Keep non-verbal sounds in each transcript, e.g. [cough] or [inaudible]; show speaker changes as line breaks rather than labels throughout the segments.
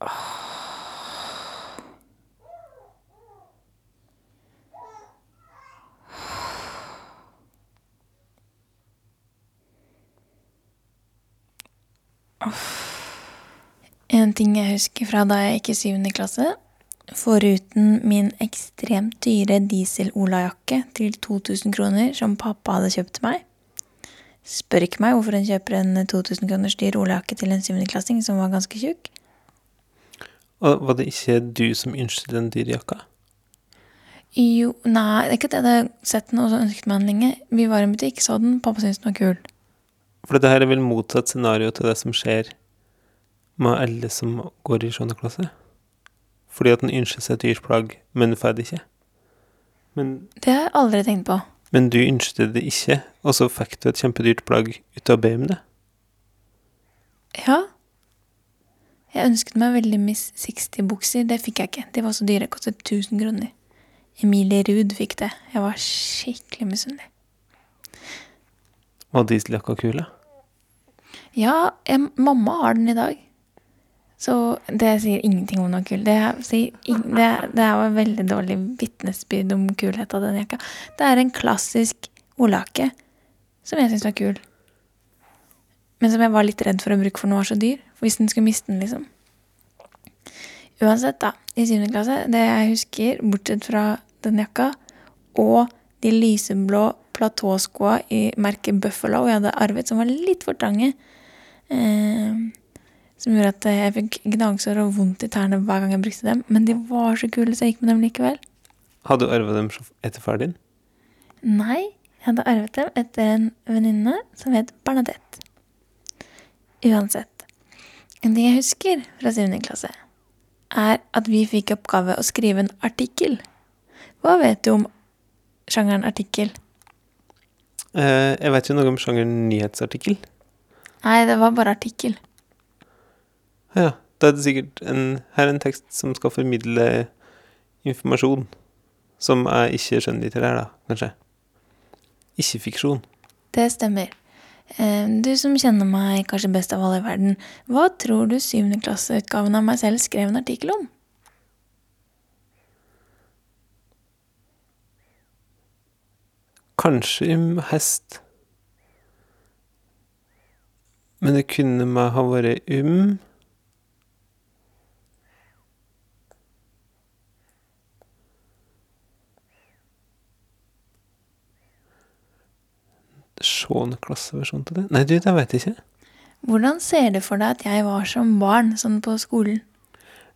En ting jeg husker fra da jeg gikk i syvende klasse, foruten min ekstremt dyre diesel-olajakke til 2000 kroner som pappa hadde kjøpt til meg Spør ikke meg hvorfor hun kjøper en 2000 kroners dyr olajakke til en syvendeklassing som var ganske tjukk.
Og var det ikke du som ønsket den dyrejakka?
Jo, nei, det er ikke at jeg hadde sett den og ønsket meg den lenge. Vi var i en butikk, så den, pappa syntes den var kul.
For dette her er vel motsatt scenario til det som skjer med alle som går i 7. klasse? Fordi at en ønsker seg et dyrt plagg, men får det ikke. Men,
Det har jeg aldri tenkt på.
men du ønsket det ikke, og så fikk du et kjempedyrt plagg ut av å be om det.
Ja. Jeg ønsket meg veldig Miss 60-bukser. Det fikk jeg ikke. De var så dyre. Kostet 1000 kroner. Emilie Ruud fikk det. Jeg var skikkelig misunnelig.
Var dieseljakka kul, da?
Ja, jeg, mamma har den i dag. Så det sier ingenting om noe kul. Det, sier, det, det er jo en veldig dårlig vitnesbyrd om kulhet av den jakka. Det er en klassisk olake som jeg syns var kul. Men som jeg var litt redd for å bruke, for den var så dyr. Hvis den skulle miste den, liksom. Uansett, da. I syvende klasse, det jeg husker, bortsett fra den jakka, og de lyseblå platåskoa i merket Buffalo jeg hadde arvet, som var litt for trange. Eh, som gjorde at jeg fikk gnagsår og vondt i tærne hver gang jeg brukte dem. Men de var så kule, så jeg gikk med dem likevel.
Hadde du arva dem etter far din?
Nei, jeg hadde arvet dem etter en venninne som het Bernadette. Uansett. En ting jeg husker fra 7. klasse, er at vi fikk oppgave å skrive en artikkel. Hva vet du om sjangeren artikkel?
Eh, jeg vet jo noe om sjangeren nyhetsartikkel.
Nei, det var bare artikkel.
Ja, da er det sikkert en, her er en tekst som skal formidle informasjon, som er ikke skjønnlitterær, da, kanskje. Ikke fiksjon.
Det stemmer. Eh, Du som kjenner meg kanskje best av alle i verden, hva tror du syvendeklasseutgaven av meg selv skrev en artikkel om?
Kanskje om hest. Men det kunne meg ha vært um Sjående klasseversjon til det? Nei, du, det veit jeg ikke.
Hvordan ser du for deg at jeg var som barn, sånn på skolen?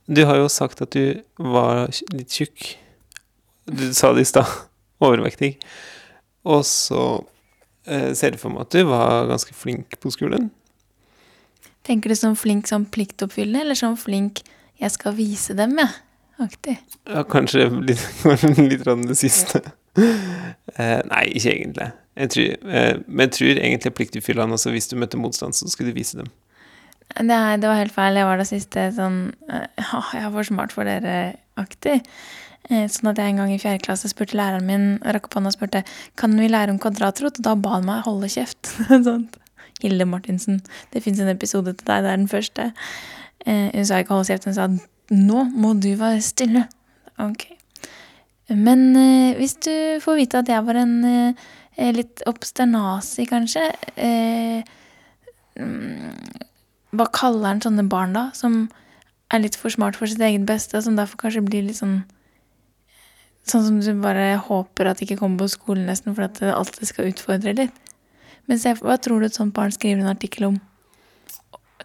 Du har jo sagt at du var litt tjukk. Du sa det i stad. [laughs] Overvektig. Og så eh, ser du for meg at du var ganske flink på skolen.
Tenker du som flink som pliktoppfyllende, eller som flink jeg skal vise dem, jeg? Aktig.
Ja, kanskje litt, [laughs] litt det siste. Eh, nei, ikke egentlig. Jeg tror, eh, men jeg tror egentlig pliktoppfyllende også. Hvis du møtte motstand, så skulle du vise dem.
Er- det var helt feil. Jeg var det siste sånn eh, [laughs] Ja, jeg er for smart for dere-aktig. Eh, Sånn at jeg en gang i fjerde klasse spurte læreren min rakk opp hånda og spurte kan vi lære om kvadratrot, og da ba han meg holde kjeft. [laughs] Sånt. Hilde Martinsen. Det fins en episode til deg, det er den første. Eh, Hun sa ikke holde kjeft, hun sa nå må du være stille. Ok. Men eh, hvis du får vite at jeg var en eh, litt obsternasi, kanskje eh, mm, Hva kaller han sånne barn, da? Som er litt for smart for sitt eget beste, og som derfor kanskje blir litt sånn Sånn som du bare håper at de ikke kommer på skolen nesten, for at det alltid skal utfordre litt. Men se, hva tror du et sånt barn skriver en artikkel om?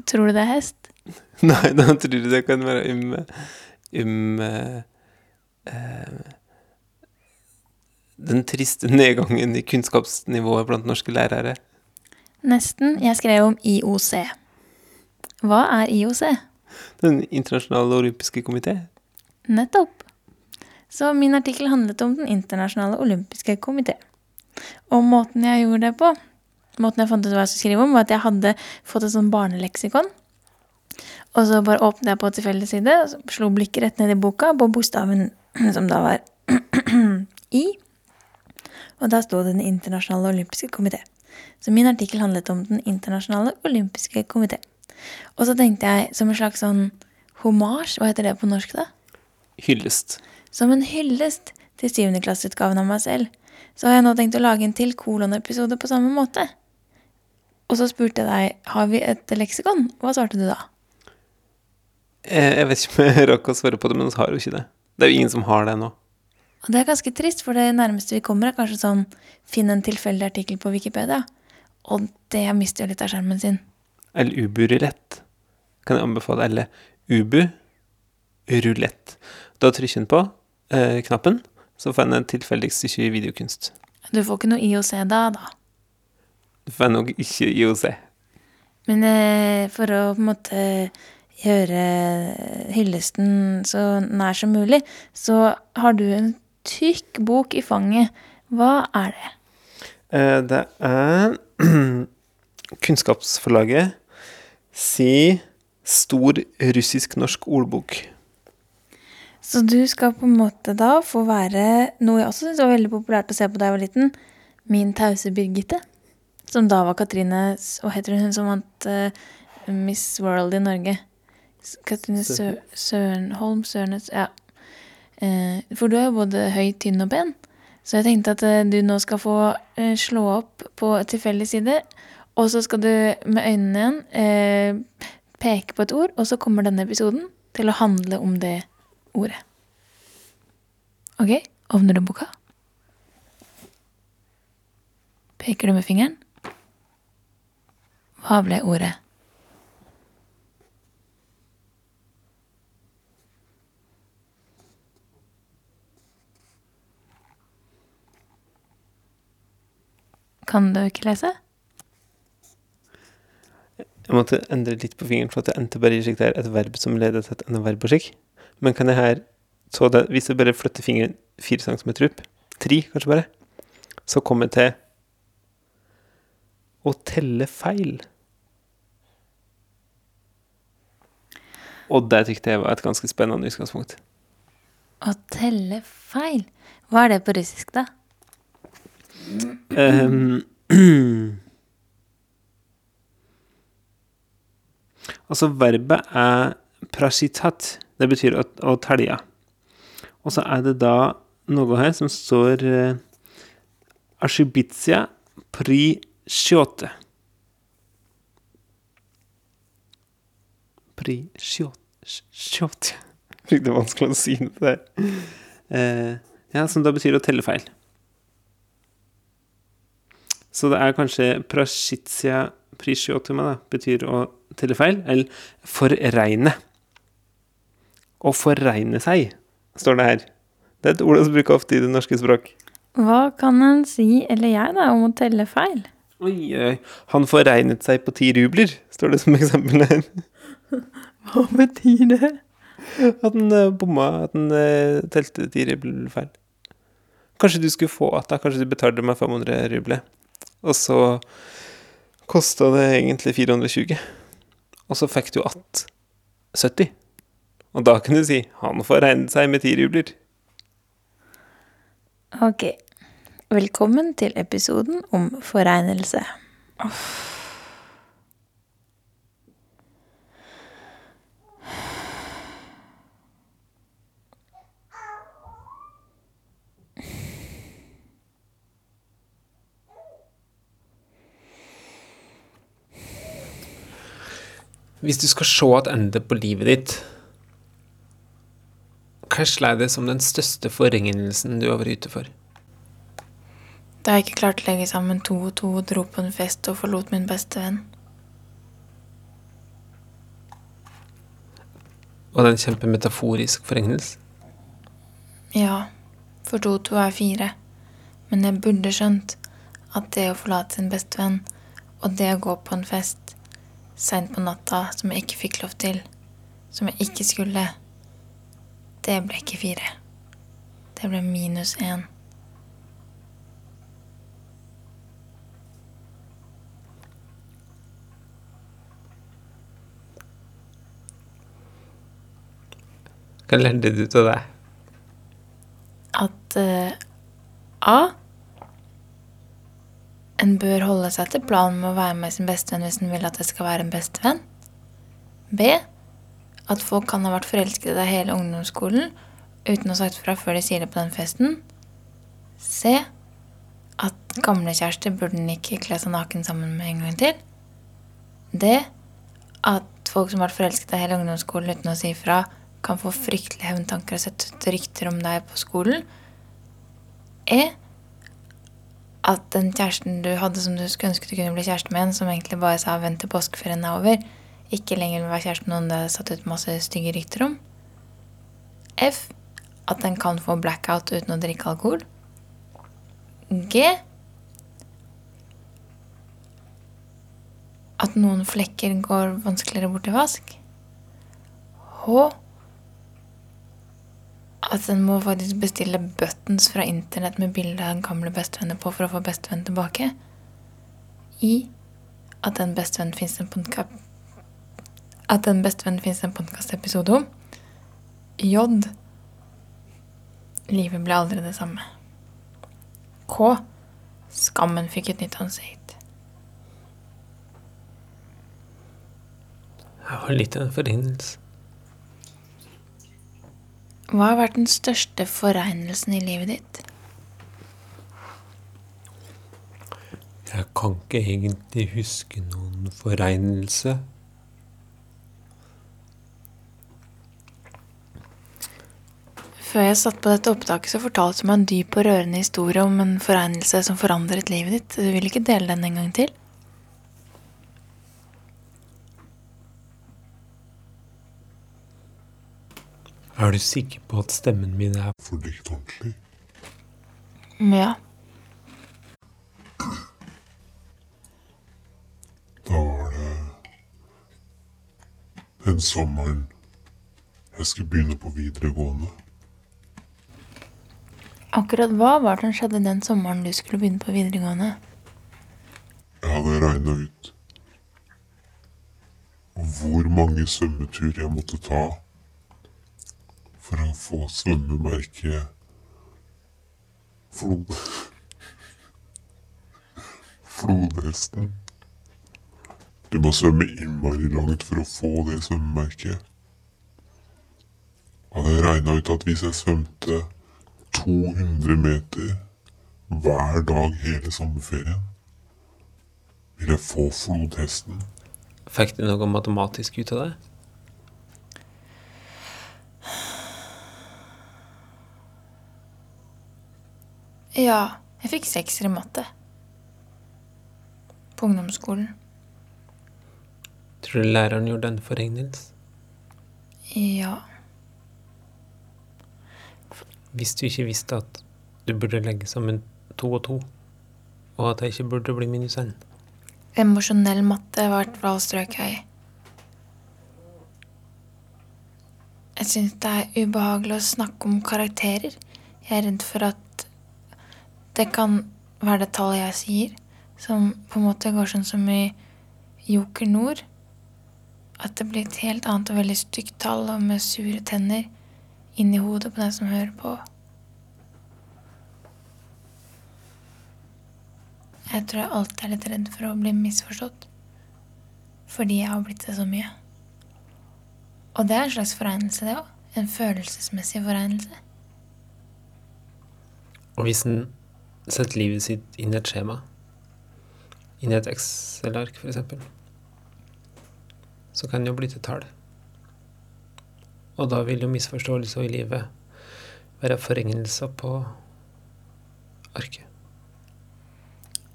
Tror du det er hest? [laughs]
Nei, da tror du det kan være um, um uh, eh, Den triste [laughs] nedgangen i kunnskapsnivået blant norske lærere.
Nesten. Jeg skrev om IOC. Hva er IOC?
Den internasjonale olympiske komité.
Nettopp. Så min artikkel handlet om Den internasjonale olympiske komité. Og måten jeg gjorde det på, måten jeg fant ut hva jeg skulle skrive om, var at jeg hadde fått et sånn barneleksikon. Og så bare åpnet jeg på tilfeldig side, og slo blikket rett ned i boka på bokstaven [clears throat] som da var [clears throat] I. Og da sto det Den internasjonale olympiske komité. Så min artikkel handlet om Den internasjonale olympiske komité. Og så tenkte jeg som en slags sånn hommage, hva heter det på norsk da?
Hyllest.
Som en hyllest til syvendeklasseutgaven av meg selv, så har jeg nå tenkt å lage en til kolonepisode på samme måte. Og så spurte jeg deg har vi et leksikon. Hva svarte du da?
Eh, Jeg vet ikke om jeg [laughs] rakk å svare på det, men vi har jo ikke det. Det er jo ingen som har det ennå.
Og det er ganske trist, for det nærmeste vi kommer, er kanskje sånn finn en tilfeldig artikkel på Wikipedia. Og det mister jo litt av skjermen sin.
Eller Ubu-rulett. Kan jeg anbefale. Eller Ubu rulett. Da trykker en på eh, knappen, så får en en tilfeldig stykke videokunst.
Du får ikke noe IOC da, da.
Du får nok ikke IOC.
Men eh, for å på en måte gjøre hyllesten så nær som mulig, så har du en tykk bok i fanget. Hva er det?
Eh, det er [clears throat] Kunnskapsforlaget si Stor russisk-norsk ordbok.
Så du skal på en måte da få være noe jeg også syntes var veldig populært å se på da jeg var liten. Min tause Birgitte. Som da var Katrine Hva heter hun hun som vant uh, Miss World i Norge? Katrine Sø Sørenholm Sørnes Ja. Eh, for du er jo både høy, tynn og pen. Så jeg tenkte at eh, du nå skal få eh, slå opp på tilfeldig side, og så skal du med øynene igjen peke på et ord, og så kommer denne episoden til å handle om det ordet. Ok, åpner du boka? Peker du med fingeren? Hva ble ordet? Kan du ikke lese?
Jeg måtte endre litt på fingeren, for at det endte bare i slik det er et verb som leder til et annet verb og slik. Men kan jeg her så det, Hvis jeg bare flytter fingeren fire centimeter opp, tre kanskje bare, så kommer jeg til å telle feil. Og det tykte jeg var et ganske spennende utgangspunkt.
Å telle feil. Hva er det på russisk, da?
Ehm, [clears throat] altså, verbet er prasitat. Det betyr å, å telje. Og så er det da noe her som står uh, Ashibitsia pri shiote. Pri [laughs] Det er vanskelig å si det der. Uh, ja, som da betyr å telle feil. Så det er kanskje prashitsia prishiotuma, da, betyr å telle feil, eller forregne. Å forregne seg, står det her. Det er et ord som bruker ofte i det norske språk.
Hva kan en si, eller jeg, da, om å telle feil?
Oi, oi, han forregnet seg på ti rubler, står det som eksempel her. [laughs]
Hva betyr det?
At han eh, bomma, at han uh, telte ti rubler feil. Kanskje du skulle få at da, kanskje du betalte meg 500 rubler. Og så kosta det egentlig 420. Og så fikk du att 70. Og da kan du si 'han får regne seg med ti rubler'.
Ok. Velkommen til episoden om foregnelse.
Hvis du skal se at tilbake på livet ditt, hva slår det som den største forringelsen du har vært ute for?
Da jeg ikke klarte å legge sammen to og to, dro på en fest og forlot min beste venn.
Var det en kjempemetaforisk forringelse?
Ja, for to og to er fire. Men jeg burde skjønt at det å forlate sin beste venn og det å gå på en fest seint på natta som jeg ikke fikk lov til, som jeg ikke skulle, det ble ikke fire. Det ble minus én.
Hva lærte du av det?
At uh, A. En bør holde seg til planen med å være med sin bestevenn hvis en vil at det skal være en bestevenn. B. at folk kan ha vært forelsket i deg hele ungdomsskolen uten å ha sagt fra før de sier det på den festen. C. At gamlekjærester burde en ikke kle seg naken sammen med en gang til. D. At folk som har vært forelsket i deg hele ungdomsskolen uten å si fra, kan få fryktelige hevntanker og sette ut rykter om deg på skolen. E. At den kjæresten du hadde som du skulle ønske du kunne bli kjæreste med, en som egentlig bare sa 'vent til påskeferien er over', ikke lenger vil være kjæreste med noen det er satt ut masse stygge rykter om. F. At den kan få blackout uten å drikke alkohol. G. At noen flekker går vanskeligere bort i vask. H. At en må faktisk bestille buttons fra internett med bilde av den gamle bestevennen på for å få bestevenn tilbake. I. At en bestevenn fins en podkast At en bestevenn fins en podkastepisode om. J. Livet ble aldri det samme. K. Skammen fikk et nytt ansikt.
Jeg var litt av en forringelse.
Hva har vært den største foregnelsen i livet ditt?
Jeg kan ikke egentlig huske noen foregnelse.
Før jeg satt på dette opptaket, så fortalte du meg en dyp og rørende historie om en foregnelse som forandret livet ditt. Du vil ikke dele den en gang til?
Er du sikker på at stemmen min er
Fordekt ordentlig.
Ja.
Da var det den sommeren jeg skulle begynne på videregående.
Akkurat hva var det som skjedde den sommeren du skulle begynne på videregående?
Jeg hadde regna ut hvor mange svømmeturer jeg måtte ta for å få svømmemerket Flod... Flodhesten. Du må svømme innmari langt for å få det svømmemerket. Hadde jeg regna ut at hvis jeg svømte 200 meter hver dag hele sommerferien, vil jeg få flodhesten.
Fikk du noe matematisk ut av det?
Ja, jeg fikk sekser i matte. På ungdomsskolen.
Tror du læreren gjorde en forregnelse?
Ja.
Hvis du ikke visste at du burde legge sammen to og to, og at jeg ikke burde bli minus én.
Emosjonell matte var i hvert fall strøk jeg. Jeg syns det er ubehagelig å snakke om karakterer. Jeg er redd for at det kan være det tallet jeg sier, som på en måte går sånn som i Joker Nord. At det blir et helt annet og veldig stygt tall og med sure tenner inni hodet på den som hører på. Jeg tror jeg alltid er litt redd for å bli misforstått. Fordi jeg har blitt det så mye. Og det er en slags foregnelse, det òg. En følelsesmessig foregnelse.
Og hvis en setter livet sitt inn i et skjema, inn i et Excel-ark f.eks., så kan det jo bli til tall. Og da vil jo misforståelser i livet være forringelser på arket.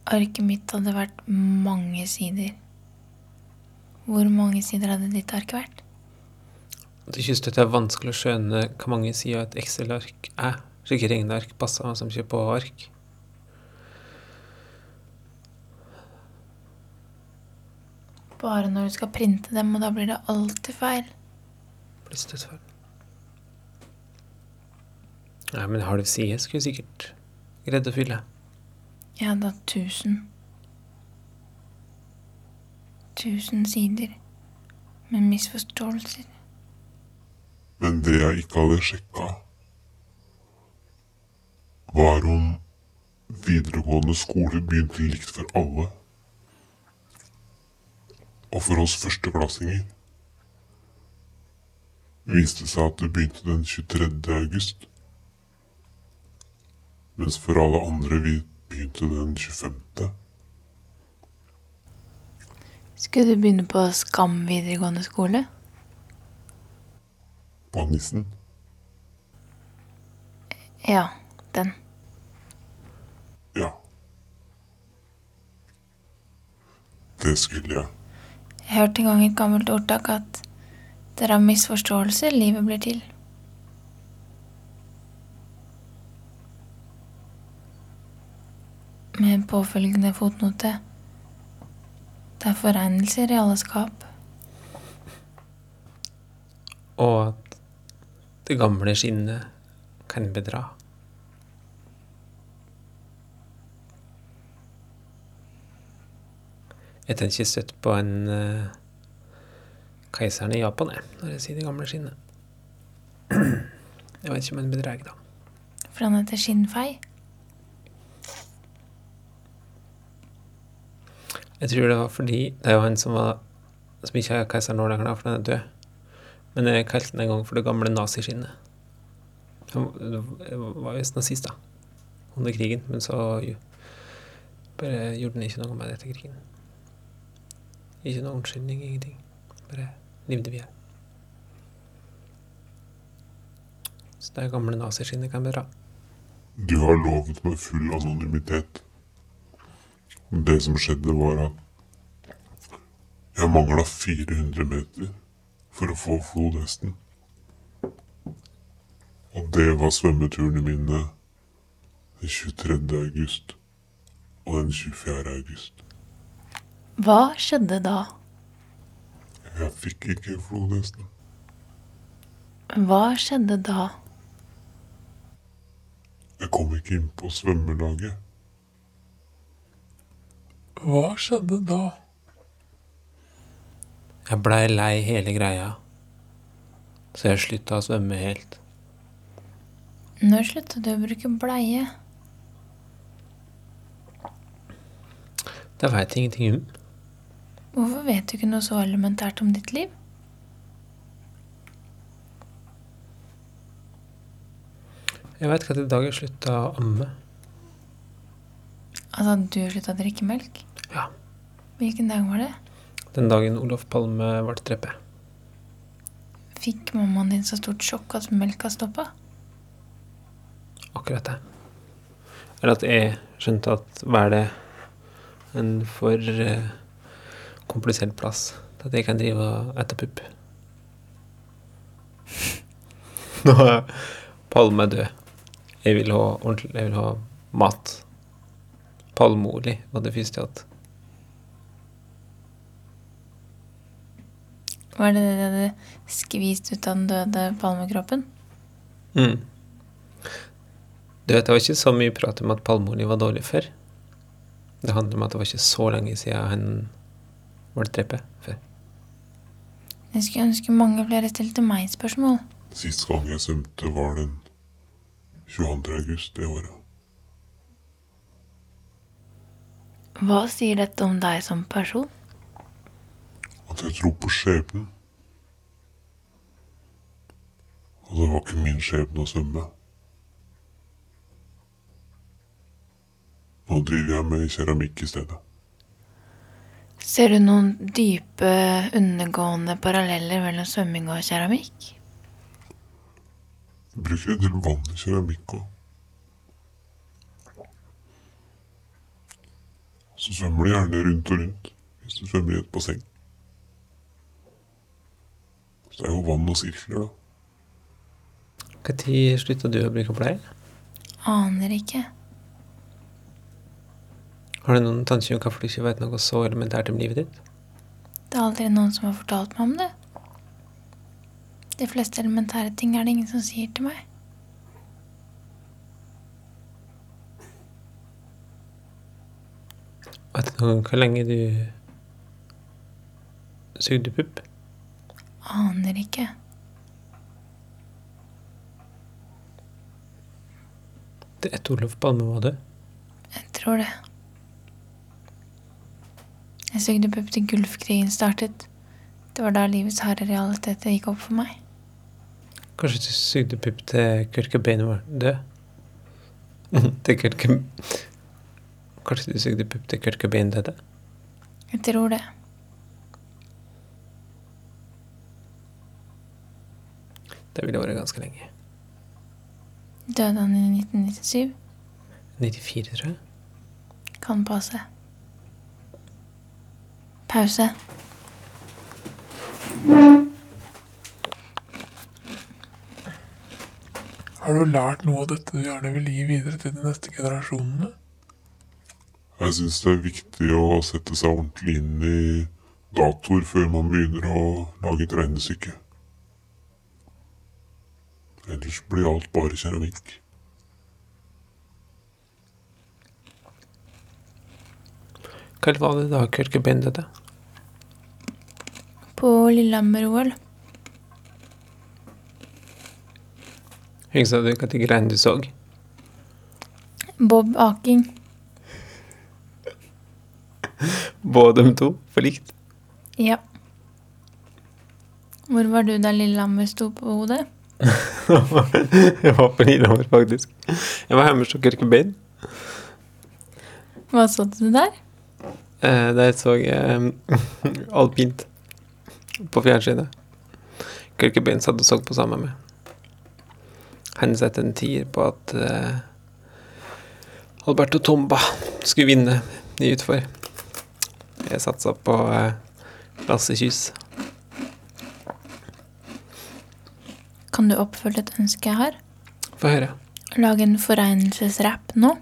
Arket mitt hadde vært mange sider. Hvor mange sider hadde ditt ark vært?
Det synes det er vanskelig å skjønne hvor mange sider et Excel-ark er. Slike regneark passer som ikke på ark.
Bare når du skal printe dem, og da blir det alltid feil.
Plutselig feil. Nei, men halv side skulle jeg sikkert greid å fylle.
Jeg hadde hatt tusen. Tusen sider med misforståelser.
Men det jeg ikke hadde sjekka, var om videregående skole begynte likt for alle. Og for oss førsteklassinger. Det viste seg at det begynte den 23. august. Mens for alle andre vi begynte den 25.
Skulle du begynne på Skam videregående skole?
På nissen.
Ja, den.
Ja. Det skulle jeg.
Jeg hørte en gang et gammelt ordtak at det er av misforståelse livet blir til. Med påfølgende fotnote. Det er foregnelser i alle skap.
Og at det gamle skinnet kan bedra. Jeg tenker ikke støtt på en uh, keiseren i Japan, jeg, når jeg sier det gamle skinnet. Jeg vet ikke om han bedrar, da.
For han heter skinnfei.
Jeg tror det var fordi det er jo han som var Som ikke er keiser nå lenger, for han er død. Men jeg kalte den en gang for det gamle naziskinnet. Han var visst nazist, da. Under krigen. Men så bare gjorde han ikke noe med det etter krigen. Ikke noe unnskyldning, ingenting. Bare levde her. Så det gamle naziskinnet kan bedra.
Du har lovet meg full anonymitet. Det som skjedde, var at jeg mangla 400 meter for å få flodhesten. Og det var svømmeturene mine den 23. august og den 24. august.
Hva skjedde da?
Jeg fikk ikke flodhesten.
Hva skjedde da?
Jeg kom ikke inn på svømmelaget.
Hva skjedde da? Jeg blei lei hele greia, så jeg slutta å svømme helt.
Når slutta du å bruke bleie?
Det veit jeg ingenting om.
Hvorfor vet du ikke noe så elementært om ditt liv?
Jeg veit ikke at i dag jeg slutta å amme.
Altså at du slutta å drikke melk?
Ja.
Hvilken dag var det?
Den dagen Olof Palme ble drept.
Fikk mammaen din så stort sjokk at melka stoppa?
Akkurat det. Eller at jeg skjønte at hva er det en for eh, komplisert plass til at jeg kan drive etter pupp. [laughs] Nå er Palme død. Jeg vil ha ordentlig Jeg vil ha mat. Palmeolje var det første jeg hadde.
Var det det du hadde skvist ut av den døde palmekroppen?
Mm. Du vet, det var ikke så mye prat om at palmeolje var dårlig før. Det handler om at det var ikke så lenge siden han ble treppe før.
Jeg skulle ønske mange flere stilte meg spørsmål.
Sist gang jeg svømte, var den 22. august det året.
Hva sier dette om deg som person?
At jeg tror på skjebnen. Og det var ikke min skjebne å svømme. Nå driver jeg med keramikk i stedet.
Ser du noen dype, undergående paralleller mellom svømming og keramikk?
Jeg bruker en del vann i keramikk òg. Så svømmer du gjerne rundt og rundt hvis du svømmer i et basseng. Så det er jo vann og sirkler, da.
Når slutta du å bruke bleie?
Aner ikke.
Har du noen tanker om hvorfor du ikke vet noe så elementært om livet ditt?
Det er aldri noen som har fortalt meg om det. De fleste elementære ting er det ingen som sier til meg.
Vet du noen hvor lenge du sugde pupp?
Aner ikke.
Det er etter Olof Palme var død.
Jeg tror det. Pupp til Gulfkrigen startet. Det var da livets harde realiteter gikk opp for meg.
Kanskje du sugde pupp til Kurt Cobain var død? [laughs] til Kurt Kanskje du sugde pupp til Kurt Cobain døde?
Jeg tror det.
Det ville vært ganske lenge.
Døde han i 1997?
94, tror jeg.
Kan passe. Pause.
Har du lært noe av dette du gjerne vil gi videre til de neste generasjonene?
Jeg syns det er viktig å sette seg ordentlig inn i datoer før man begynner å lage et regnestykke. Ellers blir alt bare keramikk.
Hva var det da døde?
På Lillehammer-OL.
Husker du hvilke greiene du så?
Bob Aking. [laughs]
Både de to for likt?
Ja. Hvor var du da Lillehammer sto på hodet? [laughs]
jeg var på Lillehammer, faktisk. Jeg var hjemme hos Kurt Cobain.
Hva så du der?
Eh, der så jeg eh, [laughs] alpint på fjernsynet. Kurt Cobain satt og så på sammen med. Han satte en tier på at uh, Alberto Tomba skulle vinne i utfor. Jeg satsa på uh, Lasse Kjus.
Kan du oppfølge et ønske jeg har?
Få høre.
Lage en foregnelsesrapp nå?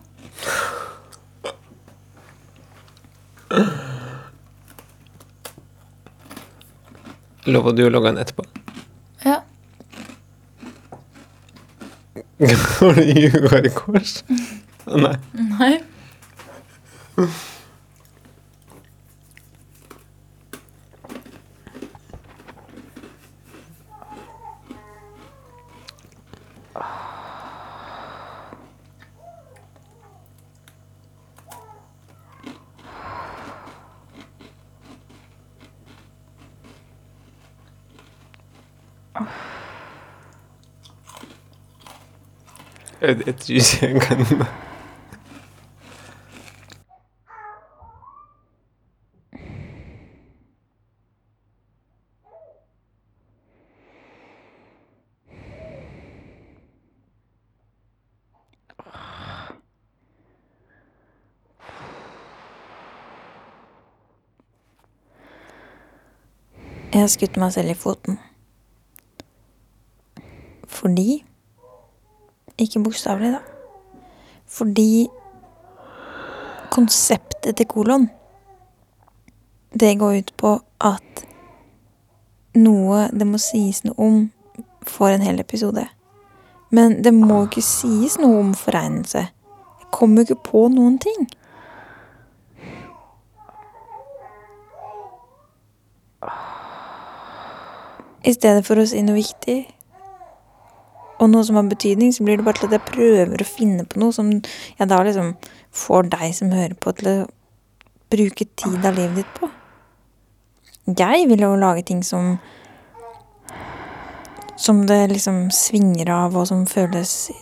Lover du å logge den etterpå?
Ja. [laughs]
Har du ljuga i kors? Nei.
Nei.
Jeg, tror ikke jeg kan
Jeg har skutt meg selv i foten. Fordi Ikke bokstavelig, da. Fordi konseptet til kolon Det går ut på at noe det må sies noe om, får en hel episode. Men det må ikke sies noe om foregnelse. Jeg kommer jo ikke på noen ting. I stedet for å si noe viktig og noe som har betydning, så blir det bare til at jeg prøver å finne på noe som jeg da liksom får deg som hører på, til å bruke tid av livet ditt på. Jeg vil jo lage ting som Som det liksom svinger av, og som føles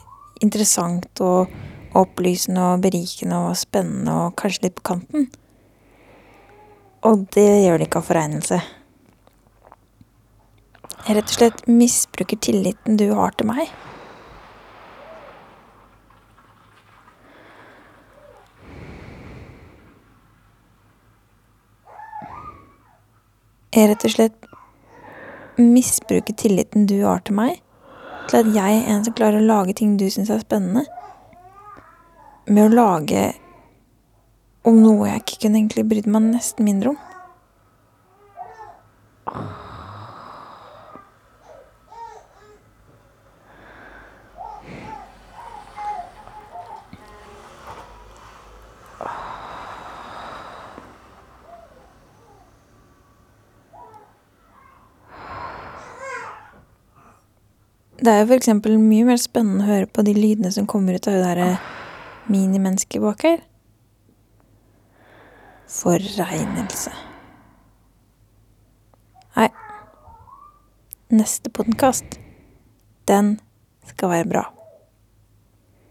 interessant og opplysende og berikende og spennende og kanskje litt på kanten. Og det gjør det ikke av foregnelse. Jeg rett og slett misbruker tilliten du har til meg. Jeg rett og slett misbruker tilliten du har til meg, til at jeg er en som klarer å lage ting du syns er spennende. Med å lage om noe jeg ikke kunne egentlig brydd meg nesten mindre om. Det er jo eksempel mye mer spennende å høre på de lydene som kommer ut av det derre minimennesket bak her. Forregnelse. Nei. Neste podkast, den skal være bra.